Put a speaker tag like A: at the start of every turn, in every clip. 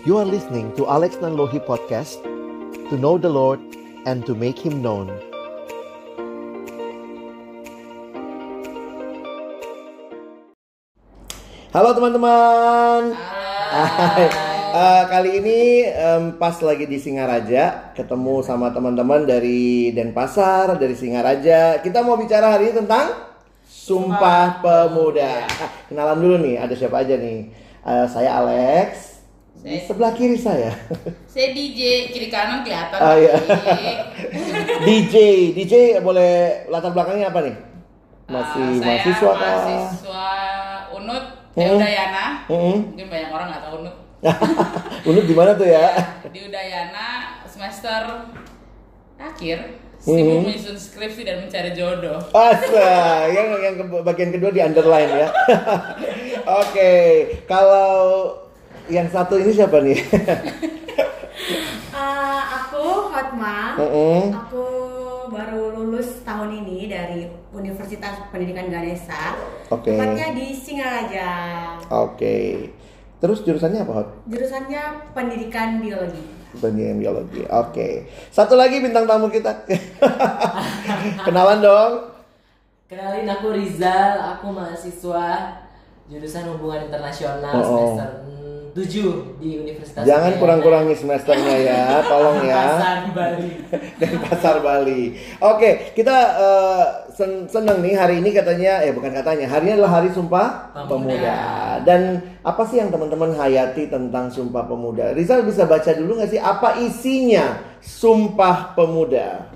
A: You are listening to Alex Nanlohi Podcast To know the Lord and to make Him known Halo teman-teman Hai. Eh, kali ini em, pas lagi di Singaraja ketemu sama teman-teman dari Denpasar, dari Singaraja. Kita mau bicara hari ini tentang Sumpah Pemuda. Kenalan dulu nih, ada siapa aja nih? Eh, saya Alex. Sebelah kiri saya.
B: Saya DJ kiri kanan kelihatan.
A: Ah, iya. DJ, DJ boleh latar belakangnya apa nih? Masih
B: ah, saya
A: mahasiswa kah?
B: mahasiswa Unut, eh,
A: Hmm.
B: Udayana.
A: Hmm.
B: Mungkin banyak orang nggak tahu Unut.
A: Unut di mana tuh ya?
B: Di Udayana semester akhir
A: Hmm.
B: sibuk menyusun skripsi dan mencari jodoh.
A: Asa, yang yang ke- bagian kedua di underline ya. Oke, kalau yang satu ini siapa nih?
C: Eh, aku Hotma.
A: Mm-mm.
C: Aku baru lulus tahun ini dari Universitas Pendidikan Ganesha.
A: Oke.
C: Tepatnya di Singaraja.
A: Oke. Terus jurusannya apa, Hot?
C: Jurusannya Pendidikan Biologi.
A: Pendidikan biologi. Oke. Satu lagi bintang tamu kita. Kenalan dong.
D: Kenalin aku Rizal, aku mahasiswa jurusan hubungan internasional
A: Oh, oh.
D: semester 7 di Universitas
A: Jangan kurang-kurangi semesternya ya, tolong ya.
D: Pasar Bali.
A: dan pasar Bali. Oke, kita sen- seneng nih hari ini katanya, eh bukan katanya, hari ini adalah hari Sumpah Pemuda.
D: Pemuda.
A: Dan apa sih yang teman-teman hayati tentang Sumpah Pemuda? Rizal bisa baca dulu nggak sih apa isinya Sumpah Pemuda?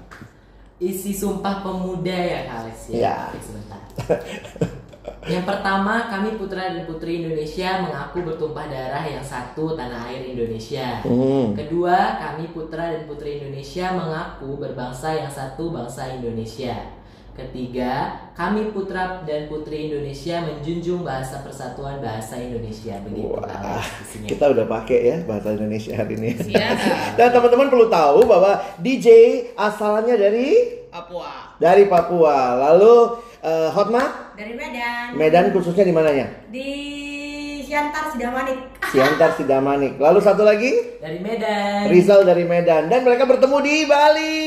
D: Isi Sumpah Pemuda ya Alex ya.
A: Ya.
D: Oke, sebentar. Yang pertama, kami putra dan putri Indonesia mengaku bertumpah darah yang satu tanah air Indonesia.
A: Hmm.
D: Kedua, kami putra dan putri Indonesia mengaku berbangsa yang satu bangsa Indonesia. Ketiga, kami putra dan putri Indonesia menjunjung bahasa persatuan bahasa Indonesia. Begitu
A: Wah,
D: isinya.
A: kita udah pakai ya bahasa Indonesia hari ini.
B: Siap.
A: Dan teman-teman perlu tahu bahwa DJ asalnya dari
B: Papua.
A: dari Papua. Lalu eh, Hotma
C: Dari Medan.
A: Medan khususnya di mananya?
C: Di Siantar Sidamanik.
A: Siantar Sidamanik. Lalu satu lagi
D: Dari Medan.
A: Rizal dari Medan dan mereka bertemu di Bali.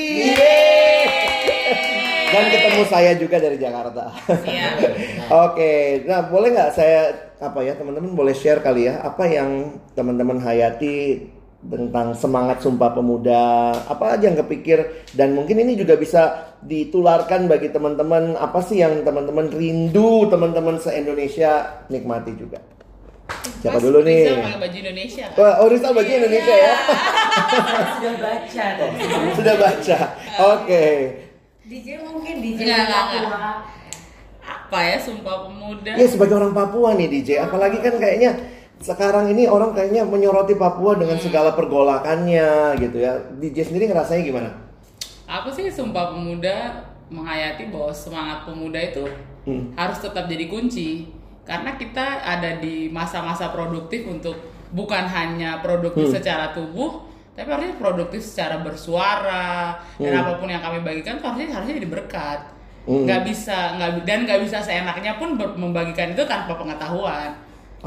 A: Dan ketemu saya juga dari Jakarta.
B: Siap.
A: Oke, nah boleh nggak saya apa ya teman-teman boleh share kali ya apa yang teman-teman hayati tentang semangat Sumpah Pemuda apa aja yang kepikir dan mungkin ini juga bisa ditularkan bagi teman-teman apa sih yang teman-teman rindu teman-teman se Indonesia nikmati juga. Siapa
B: Mas
A: dulu nih?
B: Rizal pakai baju Indonesia. kan?
A: Wah, oh Rizal baju Indonesia ya.
D: Sudah baca tadi.
A: Sudah baca. Oke.
C: DJ mungkin DJ
B: enggak,
C: Papua.
B: Apa ya Sumpah Pemuda?
A: Ya sebagai orang Papua nih DJ, apalagi kan kayaknya sekarang ini orang kayaknya menyoroti Papua dengan segala pergolakannya gitu ya. DJ sendiri ngerasanya gimana?
B: Aku sih Sumpah Pemuda menghayati bahwa semangat pemuda itu
A: Hmm.
B: harus tetap jadi kunci karena kita ada di masa-masa produktif untuk bukan hanya produktif
A: Hmm.
B: secara tubuh tapi harusnya produktif secara bersuara dan
A: Hmm.
B: apa pun yang kami bagikan tuh harusnya harusnya jadi berkat
A: Hmm.
B: nggak bisa nggak dan nggak bisa seenaknya pun membagikan itu tanpa pengetahuan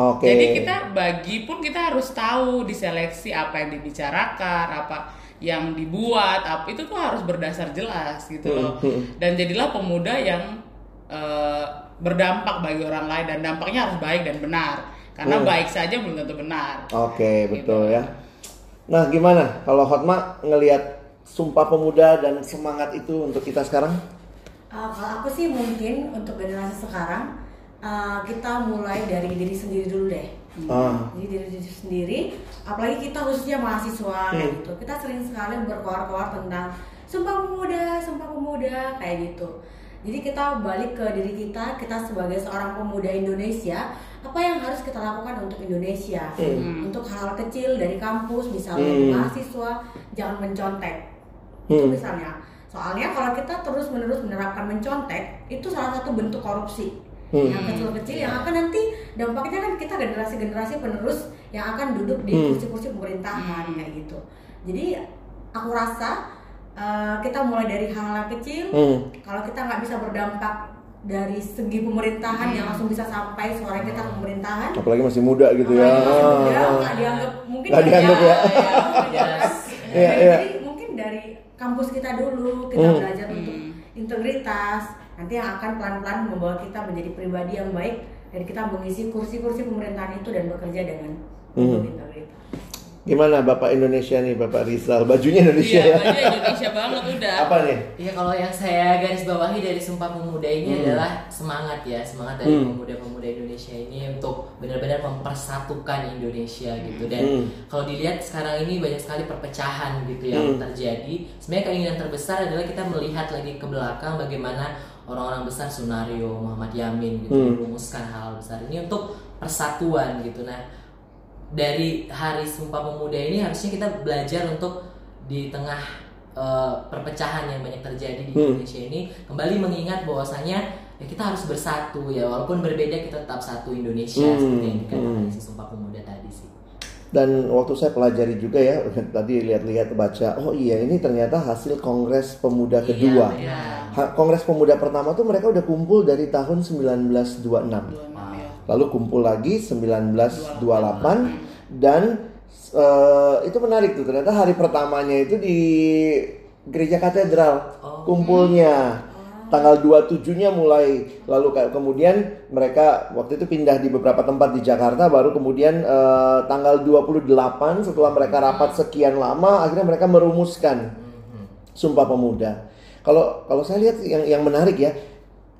A: Oke.
B: jadi kita bagi pun kita harus tahu diseleksi apa yang dibicarakan, apa yang dibuat, apa itu tuh harus berdasar jelas gitu loh.
A: Hmm, hmm.
B: Dan jadilah pemuda yang eh, berdampak bagi orang lain dan dampaknya harus baik dan benar. Karena
A: Hmm.
B: baik saja belum tentu benar.
A: Oke, betul ya. Nah, gimana kalau Hotma ngelihat Sumpah Pemuda dan semangat itu untuk kita sekarang?
C: Uh, kalau aku sih mungkin untuk generasi sekarang uh, kita mulai dari diri sendiri dulu deh.
A: Ah.
C: Jadi diri diri sendiri, apalagi kita khususnya mahasiswa kayak
A: Hmm.
C: gitu. Kita sering sekali berkoar-koar tentang sumpah pemuda, sumpah pemuda kayak gitu. Jadi kita balik ke diri kita, kita sebagai seorang pemuda Indonesia, apa yang harus kita lakukan untuk Indonesia?
A: Hmm.
C: Untuk hal kecil dari kampus, misalnya
A: Hmm.
C: mahasiswa, jangan mencontek. Itu
A: Hmm.
C: misalnya. Soalnya kalau kita terus-menerus menerapkan mencontek, itu salah satu bentuk korupsi.
A: Hmm.
C: Yang kecil-kecil yang akan nanti dampaknya kan kita generasi-generasi penerus yang akan duduk di
A: Hmm.
C: kursi-kursi pemerintahan
B: Hmm.
C: kayak gitu. Jadi aku rasa uh, kita mulai dari hal-hal kecil.
A: Hmm.
C: Kalau kita nggak bisa berdampak dari segi pemerintahan yang langsung bisa sampai suara kita ke pemerintahan
A: Apalagi masih muda gitu ya.
C: Apalagi masih muda,
A: Ah,
C: nggak dianggap mungkin
A: Nggak dianggap ya.
D: Yes.
A: Iya,
C: Jadi,
A: iya.
C: mungkin dari kampus kita dulu kita
A: Hmm.
C: belajar untuk integritas nanti yang akan pelan-pelan membawa kita menjadi pribadi yang baik dan kita mengisi kursi-kursi pemerintahan itu dan bekerja dengan
A: Hmm.
C: integritas.
A: Gimana Bapak Indonesia nih, Bapak Rizal? Bajunya Indonesia
B: Iya,
A: ya?
B: baju Indonesia banget udah.
A: Apa nih?
D: Iya kalau yang saya garis bawahi dari Sumpah Pemuda ini
A: Hmm.
D: adalah semangat ya semangat dari
A: Hmm.
D: pemuda-pemuda Indonesia ini untuk benar-benar mempersatukan Indonesia gitu dan
A: Hmm.
D: kalau dilihat sekarang ini banyak sekali perpecahan gitu yang
A: Hmm.
D: terjadi. Sebenarnya keinginan terbesar adalah kita melihat lagi ke belakang bagaimana orang-orang besar Sunario, Muhammad Yamin gitu
A: Hmm.
D: merumuskan hal besar ini untuk persatuan gitu. Nah dari Hari Sumpah Pemuda ini harusnya kita belajar untuk di tengah eh, perpecahan yang banyak terjadi di
A: Hmm.
D: Indonesia ini kembali mengingat bahwasanya ya kita harus bersatu ya walaupun berbeda kita tetap satu Indonesia
A: Hmm,
D: seperti yang dikatakan
A: hmm.
D: di Sumpah Pemuda tadi sih.
A: Dan waktu saya pelajari juga ya, tadi lihat-lihat baca, oh iya ini ternyata hasil Kongres Pemuda kedua.
D: Iya.
A: Ha- Kongres Pemuda pertama tuh mereka udah kumpul dari tahun 1926.
B: 26 ya.
A: Lalu kumpul lagi 1928 dan eh, itu menarik tuh ternyata hari pertamanya itu di gereja katedral
D: Oh.
A: kumpulnya tanggal 27-nya mulai lalu kayak kemudian mereka waktu itu pindah di beberapa tempat di Jakarta baru kemudian eh, tanggal 28 setelah mereka rapat sekian lama akhirnya mereka merumuskan Sumpah Pemuda. Kalau kalau saya lihat yang yang menarik ya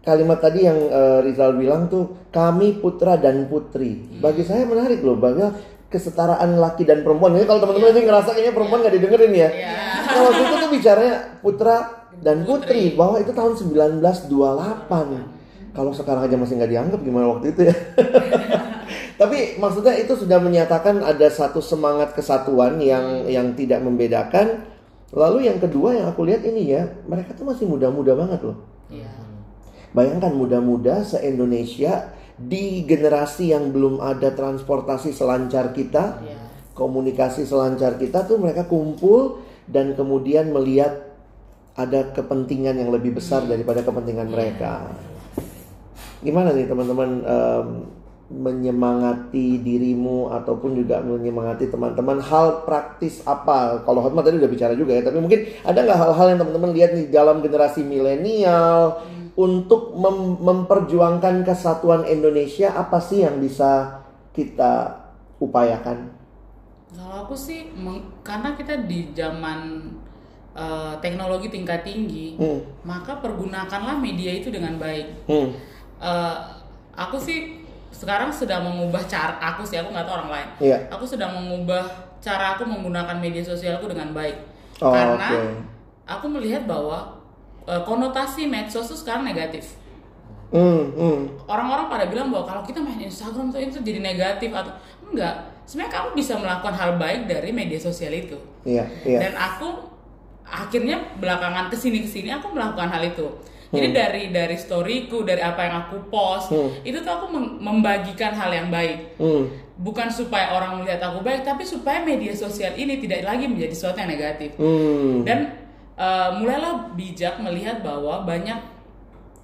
A: kalimat tadi yang eh, Rizal bilang tuh kami putra dan putri. Bagi saya menarik loh bahwa kesetaraan laki dan perempuan. Ini kalau teman-teman ini ngerasa kayaknya perempuan nggak didengerin ya.
B: Iya.
A: Nah, waktu itu tuh bicaranya putra dan putri bahwa itu tahun 1928. Kalau sekarang aja masih nggak dianggap gimana waktu itu ya. Tapi maksudnya itu sudah menyatakan ada satu semangat kesatuan yang yang tidak membedakan. Lalu yang kedua yang aku lihat ini ya, mereka tuh masih muda-muda banget loh.
B: Iya.
A: Bayangkan muda-muda se-Indonesia di generasi yang belum ada transportasi selancar kita,
B: Iya.
A: komunikasi selancar kita tuh mereka kumpul dan kemudian melihat ada kepentingan yang lebih besar daripada kepentingan mereka. Gimana nih teman-teman em, menyemangati dirimu ataupun juga menyemangati teman-teman hal praktis apa? Kalau Hotma tadi udah bicara juga ya, tapi mungkin ada nggak hal-hal yang teman-teman lihat nih dalam generasi milenial untuk mem- memperjuangkan kesatuan Indonesia apa sih yang bisa kita upayakan?
B: Kalau aku sih karena kita di zaman eh, teknologi tingkat tinggi,
A: Hmm,
B: maka pergunakanlah media itu dengan baik.
A: hmm,
B: Eh, aku sih sekarang sedang mengubah cara aku sih aku nggak tahu orang lain.
A: iya.
B: Aku sedang mengubah cara aku menggunakan media sosialku dengan baik.
A: Oh,
B: Karena
A: oke.
B: aku melihat bahwa eh, konotasi medsos itu sekarang negatif.
A: Hmm, hmm,
B: Orang-orang pada bilang bahwa kalau kita main Instagram tuh itu jadi negatif atau enggak. Sebenarnya kamu bisa melakukan hal baik dari media sosial itu.
A: iya, iya.
B: Dan aku akhirnya belakangan ke sini ke sini aku melakukan hal itu. Jadi dari dari storyku, dari apa yang aku post,
A: Hmm.
B: itu tuh aku mem- membagikan hal yang baik.
A: Hmm,
B: Bukan supaya orang melihat aku baik, tapi supaya media sosial ini tidak lagi menjadi sesuatu yang negatif.
A: hmm.
B: Dan eh, mulailah bijak melihat bahwa banyak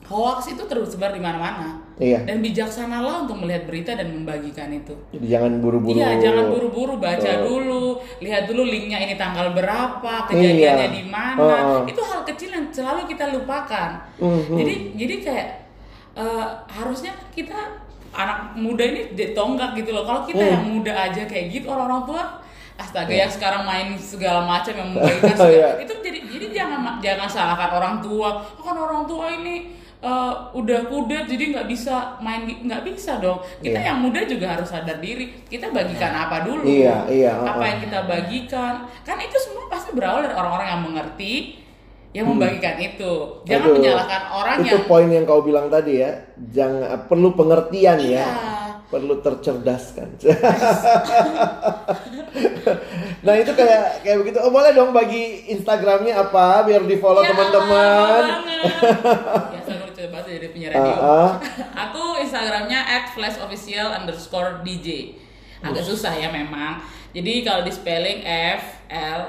B: hoax itu tersebar di mana-mana.
A: Iya.
B: Dan bijaksanalah untuk melihat berita dan membagikan itu.
A: Jadi jangan buru-buru.
B: Iya, jangan buru-buru baca
A: Oh.
B: dulu, lihat dulu linknya ini tanggal berapa, kejadiannya
A: Iya.
B: di mana.
A: Oh.
B: Itu hal kecil yang selalu kita lupakan.
A: Mhm.
B: Jadi jadi kayak eh, harusnya kita anak muda ini ditonggak gitu loh. Kalau kita
A: Hmm.
B: yang muda aja kayak gitu, orang-orang tua Astaga ya sekarang main segala macam yang membagikan
A: Iya.
B: segala- itu jadi jadi jangan jangan salahkan orang tua oh, kan orang tua ini eh, udah kudet jadi nggak bisa main nggak bisa dong. Kita
A: Iya.
B: yang muda juga harus sadar diri. Kita bagikan apa dulu?
A: Iya, iya,
B: apa
A: uh-uh.
B: yang kita bagikan? Kan itu semua pasti berawal dari orang-orang yang mengerti yang membagikan itu. Jangan
A: Aduh,
B: menyalahkan orang
A: itu
B: yang
A: poin yang kau bilang tadi ya. Jangan perlu pengertian
B: Iya.
A: ya perlu tercerdaskan. Nah itu kayak kayak begitu. Oh boleh dong bagi Instagramnya apa biar di follow
B: Ya,
A: teman-teman
B: banget jadi penyiar radio.
A: Ah, ah.
B: Aku Instagramnya @flashofficial underscore DJ. Agak susah ya memang. Jadi kalau di spelling F L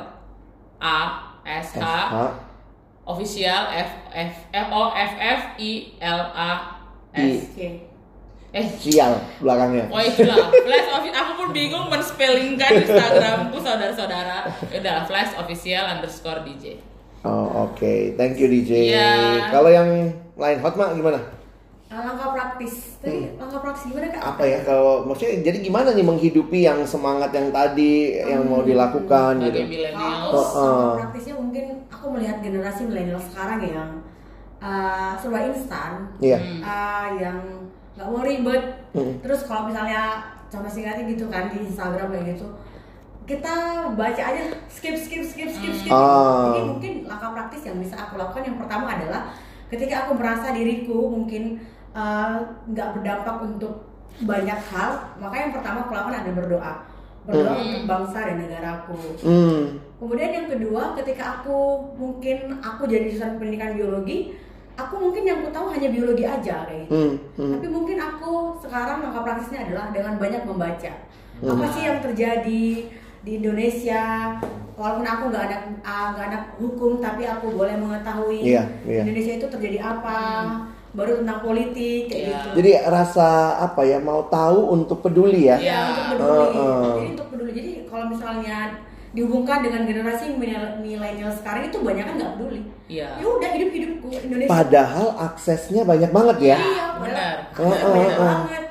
B: A S H official F F F O F F I L A S.
C: Oke.
B: Eh,
A: Sial belakangnya.
B: Oh iya, Flash Official. Aku pun bingung menspellingkan Instagramku saudara-saudara. Ya Udah Flash Official underscore DJ.
A: Oh oke, thank you DJ.
B: Iya.
A: Kalau yang lain Hotma gimana?
C: Uh, langkah praktis. Tadi langkah praktis gimana kak?
A: Apa ya kalau maksudnya jadi gimana nih menghidupi yang semangat yang tadi yang mau dilakukan
B: Sebagai
A: gitu?
B: milenial.
A: Oh, oh.
C: langkah praktisnya mungkin aku melihat generasi milenial sekarang yang uh, serba instan,
A: Iya.
C: uh, yang nggak mau ribet.
A: Hmm.
C: Terus kalau misalnya contoh singkatnya gitu kan di Instagram kayak gitu, kita baca aja skip skip skip skip skip.
A: Ah.
C: Jadi mungkin langkah praktis yang bisa aku lakukan yang pertama adalah ketika aku merasa diriku mungkin uh, nggak berdampak untuk banyak hal, maka yang pertama aku lakukan adalah berdoa. Berdoa
B: Hmm.
C: untuk bangsa dan negaraku.
A: Hmm.
C: Kemudian yang kedua, ketika aku mungkin aku jadi jurusan pendidikan biologi, aku mungkin yang aku tahu hanya biologi aja kayak gitu.
A: Hmm. Hmm.
C: Tapi mungkin aku sekarang langkah praktisnya adalah dengan banyak membaca.
A: Hmm.
C: Apa sih yang terjadi di Indonesia? Walaupun aku nggak anak ah, nggak anak hukum, tapi aku boleh mengetahui
A: Iya, iya.
C: Indonesia itu terjadi apa. Baru tentang politik kayak
B: Iya.
C: gitu.
A: Jadi rasa apa ya mau tahu untuk peduli ya?
B: Iya.
C: Ya, untuk peduli.
A: Heeh.
C: Jadi untuk peduli. Jadi kalau misalnya dihubungkan dengan generasi milenial sekarang itu banyak kan nggak peduli.
B: Iya.
C: Ya udah hidup hidupku Indonesia.
A: Padahal aksesnya banyak banget ya.
C: Iya,
B: benar.
C: Benar.
A: Heeh,
C: banyak
A: heeh.
C: banget.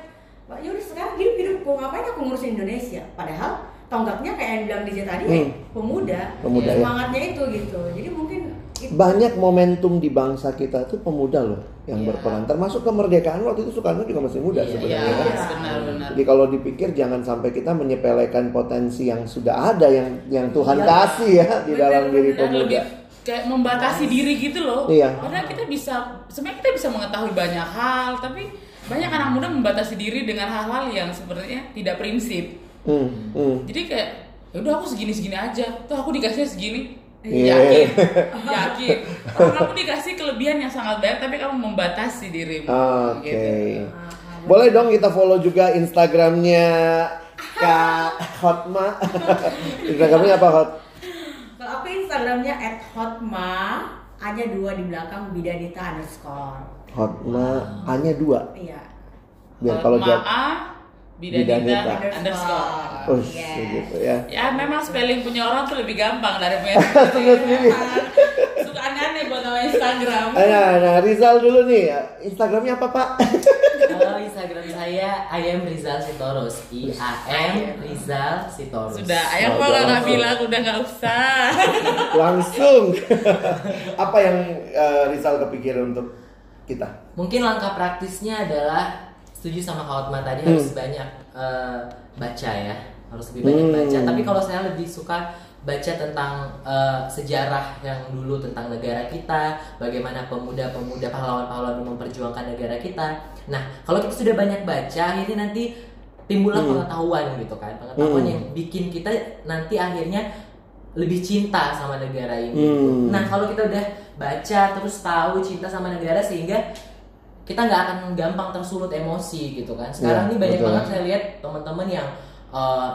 C: Ya udah sekarang hidup hidupku ngapain aku ngurusin Indonesia? Padahal tonggaknya kayak yang bilang DJ tadi
A: Hmm.
C: pemuda.
A: Pemuda, ya.
C: Semangatnya itu gitu. Jadi mungkin itu-
A: Banyak momentum di bangsa kita tuh pemuda loh yang
B: Iya.
A: berperan. Termasuk kemerdekaan waktu itu Soekarno juga masih muda
D: Iya,
A: sebenarnya. kan?
B: benar-benar.
A: Jadi kalau dipikir jangan sampai kita menyepelekan potensi yang sudah ada yang yang Tuhan
C: Iya.
A: kasih ya di dalam diri
B: lebih
A: pemuda.
B: kayak membatasi diri gitu loh.
A: Iya.
B: Padahal kita bisa sebenarnya kita bisa mengetahui banyak hal, tapi banyak anak muda membatasi diri dengan hal-hal yang sebenarnya tidak prinsip.
A: Hmm, hmm.
B: Jadi kayak ya udah aku segini-segini aja. Tuh aku dikasihnya segini.
A: Iya.
B: Yakin, yakin. Orang kamu dikasih kelebihan yang sangat banyak, tapi kamu membatasi dirimu.
A: Oke.
B: Gitu.
A: Boleh dong kita follow juga Instagramnya Kak Hotma. Instagramnya apa Hot?
C: Kalau aku Instagramnya @hotma hanya dua di belakang bidanita underscore.
A: Hotma hanya dua.
C: Iya.
A: Biar kalau jawab
B: Maaf,
A: Bidanita.
B: Bidanita underscore.
A: Oh,
C: Yes.
A: gitu ya.
B: Ya memang spelling punya orang tuh lebih gampang dari punya
A: Sendiri-sendiri.
B: Suka aneh-aneh buat nama Instagram.
A: Nah, nah Rizal dulu nih. Instagramnya apa Pak?
D: Halo Instagram saya I am Rizal Sitorus I A M Rizal Sitorus
B: Sudah, ayam
A: Oh,
B: kok nggak bilang udah nggak usah.
A: Langsung. apa yang eh, Rizal kepikiran untuk kita?
D: Mungkin langkah praktisnya adalah setuju sama Hotma tadi
A: Hmm.
D: harus banyak eh, baca ya, harus lebih banyak
A: Hmm.
D: baca. Tapi kalau saya lebih suka baca tentang eh, sejarah yang dulu tentang negara kita, bagaimana pemuda-pemuda pahlawan-pahlawan memperjuangkan negara kita. Nah, kalau kita sudah banyak baca, akhirnya nanti timbullah
A: Hmm.
D: pengetahuan gitu kan, pengetahuan
A: Hmm.
D: yang bikin kita nanti akhirnya lebih cinta sama negara ini.
A: Hmm.
D: Nah, kalau kita udah baca terus tahu cinta sama negara sehingga kita nggak akan gampang tersulut emosi gitu kan. Sekarang
A: Iya,
D: ini banyak
A: betul.
D: banget saya lihat teman-teman yang uh,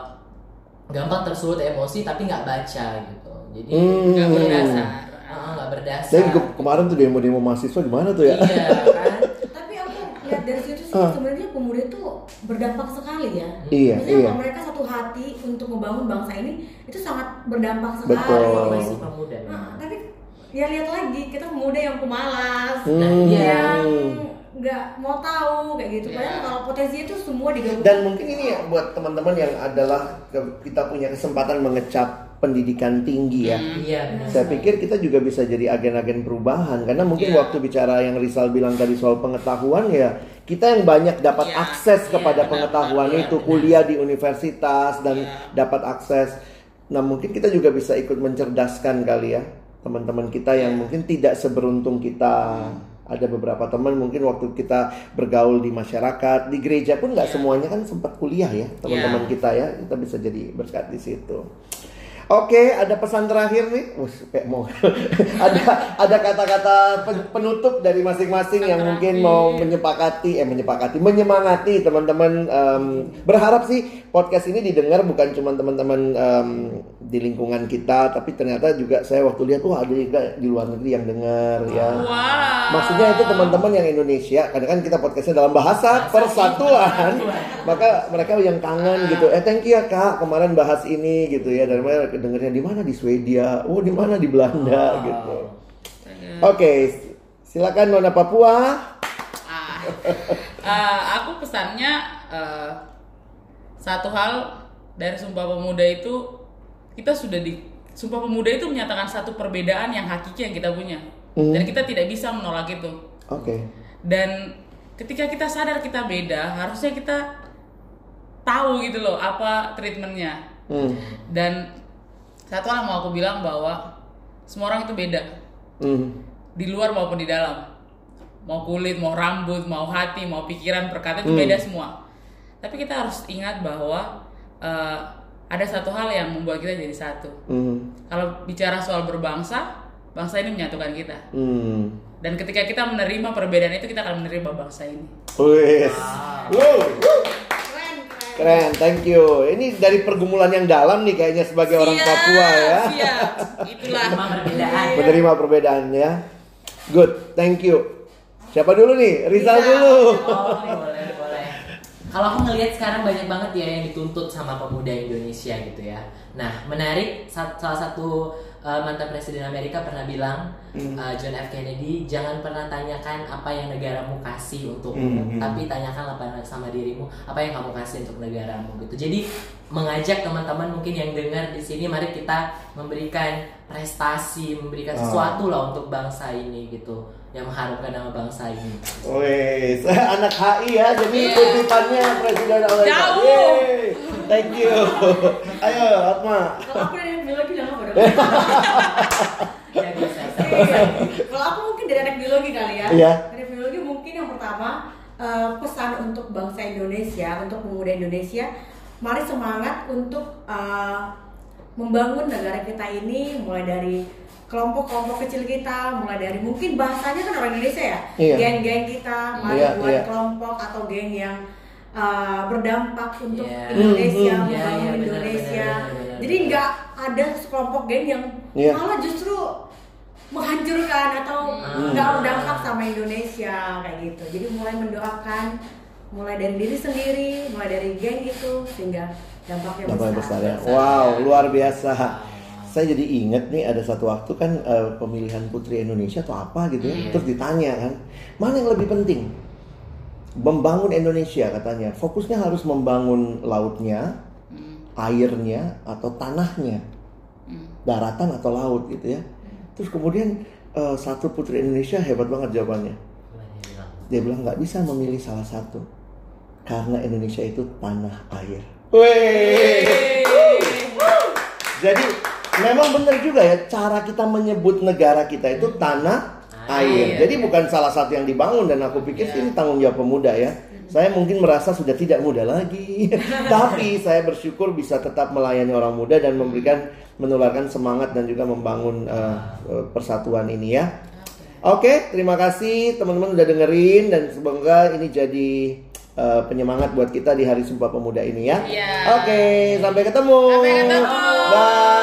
D: gampang tersulut emosi tapi nggak baca gitu. Jadi
A: Hmm.
B: Nggak berdasar.
D: uh, nggak berdasar.
A: Saya ke- kemarin tuh demo-demo mahasiswa di mana tuh ya?
D: Iya kan.
C: Tapi aku lihat dari situ sih
A: Ah.
C: sebenarnya pemuda itu berdampak sekali ya.
A: Iya,
C: Maksudnya
A: iya.
C: kalau mereka satu hati untuk membangun bangsa ini itu sangat berdampak sekali.
A: Betul.
D: Masih pemuda
C: Nah, tapi ya lihat lagi kita pemuda yang pemalas,
A: Hmm.
C: yang nggak mau tahu kayak gitu. Padahal
B: Ya.
C: kalau potensi itu semua digabungkan.
A: Dan mungkin ini ya buat teman-teman yang adalah kita punya kesempatan mengecap pendidikan tinggi ya.
D: Iya benar.
A: Saya pikir kita juga bisa jadi agen-agen perubahan karena mungkin
B: Iya.
A: waktu bicara yang Rizal bilang tadi soal pengetahuan ya kita yang banyak dapat
B: Iya,
A: akses
B: iya,
A: kepada
B: benar,
A: pengetahuan
B: benar,
A: itu
B: benar.
A: kuliah di universitas dan
B: Iya.
A: dapat akses. Nah mungkin kita juga bisa ikut mencerdaskan kali ya teman-teman kita yang mungkin tidak seberuntung kita. Ada beberapa teman mungkin waktu kita bergaul di masyarakat, di gereja pun nggak
B: Iya.
A: semuanya kan sempat kuliah ya teman-teman
B: Iya.
A: kita ya. Kita bisa jadi berkat di situ. Oke, ada pesan terakhir nih. Wus, kayak mau ada ada kata-kata pen- penutup dari masing-masing yang mungkin mau menyepakati eh menyepakati menyemangati teman-teman em, berharap sih podcast ini didengar bukan cuma teman-teman em, di lingkungan kita, tapi ternyata juga saya waktu lihat wah ada juga di luar negeri yang dengar ya.
B: Wow.
A: Maksudnya itu teman-teman yang Indonesia, karena kan kita podcastnya dalam bahasa persatuan, maka mereka yang kangen gitu. Eh thank you ya kak, kemarin bahas ini gitu ya. Dan mereka dengernya di mana di Swedia, oh di mana di Belanda
D: Wow.
A: gitu. Oke, silakan Nona Papua.
B: Ah. Eh, aku pesannya eh, satu hal dari Sumpah Pemuda itu kita sudah di Sumpah Pemuda itu menyatakan satu perbedaan yang hakiki yang kita punya
A: Hmm.
B: dan kita tidak bisa menolak itu.
A: Oke.
B: Dan ketika kita sadar kita beda, harusnya kita tahu gitu loh apa treatmentnya.
A: Hmm.
B: Dan satu hal yang mau aku bilang bahwa semua orang itu beda
A: Hmm.
B: di luar maupun di dalam mau kulit mau rambut mau hati mau pikiran perkataan itu
A: Hmm.
B: beda semua tapi kita harus ingat bahwa eh, ada satu hal yang membuat kita jadi satu
A: Hmm.
B: kalau bicara soal berbangsa bangsa ini menyatukan kita
A: Hmm.
B: dan ketika kita menerima perbedaan itu kita akan menerima bangsa ini
A: Wes. Wow.
C: Keren, keren.
A: Keren, thank you. Ini dari pergumulan yang dalam nih kayaknya sebagai orang
B: Siap,
A: Papua ya.
B: siap. itulah
D: perbedaan.
A: Menerima perbedaan ya. Good, thank you. Siapa dulu nih? Rizal
C: Rizal.
A: dulu.
D: Oh, boleh, boleh. Kalau aku ngelihat sekarang banyak banget ya yang dituntut sama pemuda Indonesia gitu ya. Nah, menarik sa- salah satu uh, mantan presiden Amerika pernah bilang
A: Hmm.
D: uh, John F Kennedy jangan pernah tanyakan apa yang negaramu kasih untukmu,
A: Hmm, hmm.
D: tapi tanyakan apa sama dirimu apa yang kamu kasih untuk negaramu gitu. Jadi mengajak teman-teman mungkin yang dengar di sini mari kita memberikan prestasi, memberikan
A: Ah.
D: sesuatu lah untuk bangsa ini gitu yang mengharumkan nama bangsa ini.
A: Wes, anak HI ya, jadi
B: Iya.
A: kutipannya Presiden Amerika.
B: Jauh.
A: Yeay. Thank you. Ayo, Atma.
C: Kalau aku dari biologi jangan apa
D: Ya bisa.
C: Iya. Kalau aku mungkin dari anak biologi kali ya.
A: Iya.
C: Dari biologi mungkin yang pertama eh, pesan untuk bangsa Indonesia, untuk pemuda Indonesia, mari semangat untuk eh, membangun negara kita ini mulai dari kelompok-kelompok kecil kita, mulai dari mungkin bahasanya kan orang Indonesia ya,
A: Iya.
C: geng-geng kita, mari
A: Iya,
C: buat
A: iya.
C: kelompok atau geng yang eh, berdampak untuk
D: Iya.
C: Indonesia,
A: Hmm, hmm.
C: Membangun
D: iya, benar,
C: Indonesia. Jadi nggak ada sekelompok geng yang
A: Iya.
C: malah justru menghancurkan atau
D: Hmm.
C: nggak berdampak sama Indonesia kayak gitu. Jadi mulai mendoakan, mulai dari diri sendiri, mulai dari geng itu sehingga dampaknya
A: Dampaknya
C: besar.
A: besar ya. Wow, luar biasa. Saya jadi inget nih ada satu waktu kan eh, pemilihan Putri Indonesia atau apa gitu ya.
D: Iya.
A: Terus ditanya kan, mana yang lebih penting? Membangun Indonesia katanya. Fokusnya harus membangun lautnya,
B: Hmm,
A: airnya atau tanahnya,
B: hmm.
A: daratan atau laut gitu ya. Terus kemudian eh, satu Putri Indonesia hebat banget jawabannya. Dia bilang nggak bisa memilih salah satu karena Indonesia itu tanah air. Weh. Jadi memang benar juga ya cara kita menyebut negara kita itu tanah air.
B: Air.
A: Jadi bukan salah satu yang dibangun dan aku pikir
D: Iya.
A: sih ini tanggung jawab pemuda ya. Saya mungkin merasa sudah tidak muda lagi, tapi saya bersyukur bisa tetap melayani orang muda dan memberikan menularkan semangat dan juga membangun eh, persatuan ini ya. Oke, terima kasih teman-teman udah dengerin dan semoga ini jadi eh, penyemangat buat kita di Hari Sumpah Pemuda ini ya.
B: Iya.
A: Oke, sampai ketemu.
B: Sampai ketemu.
A: Bye.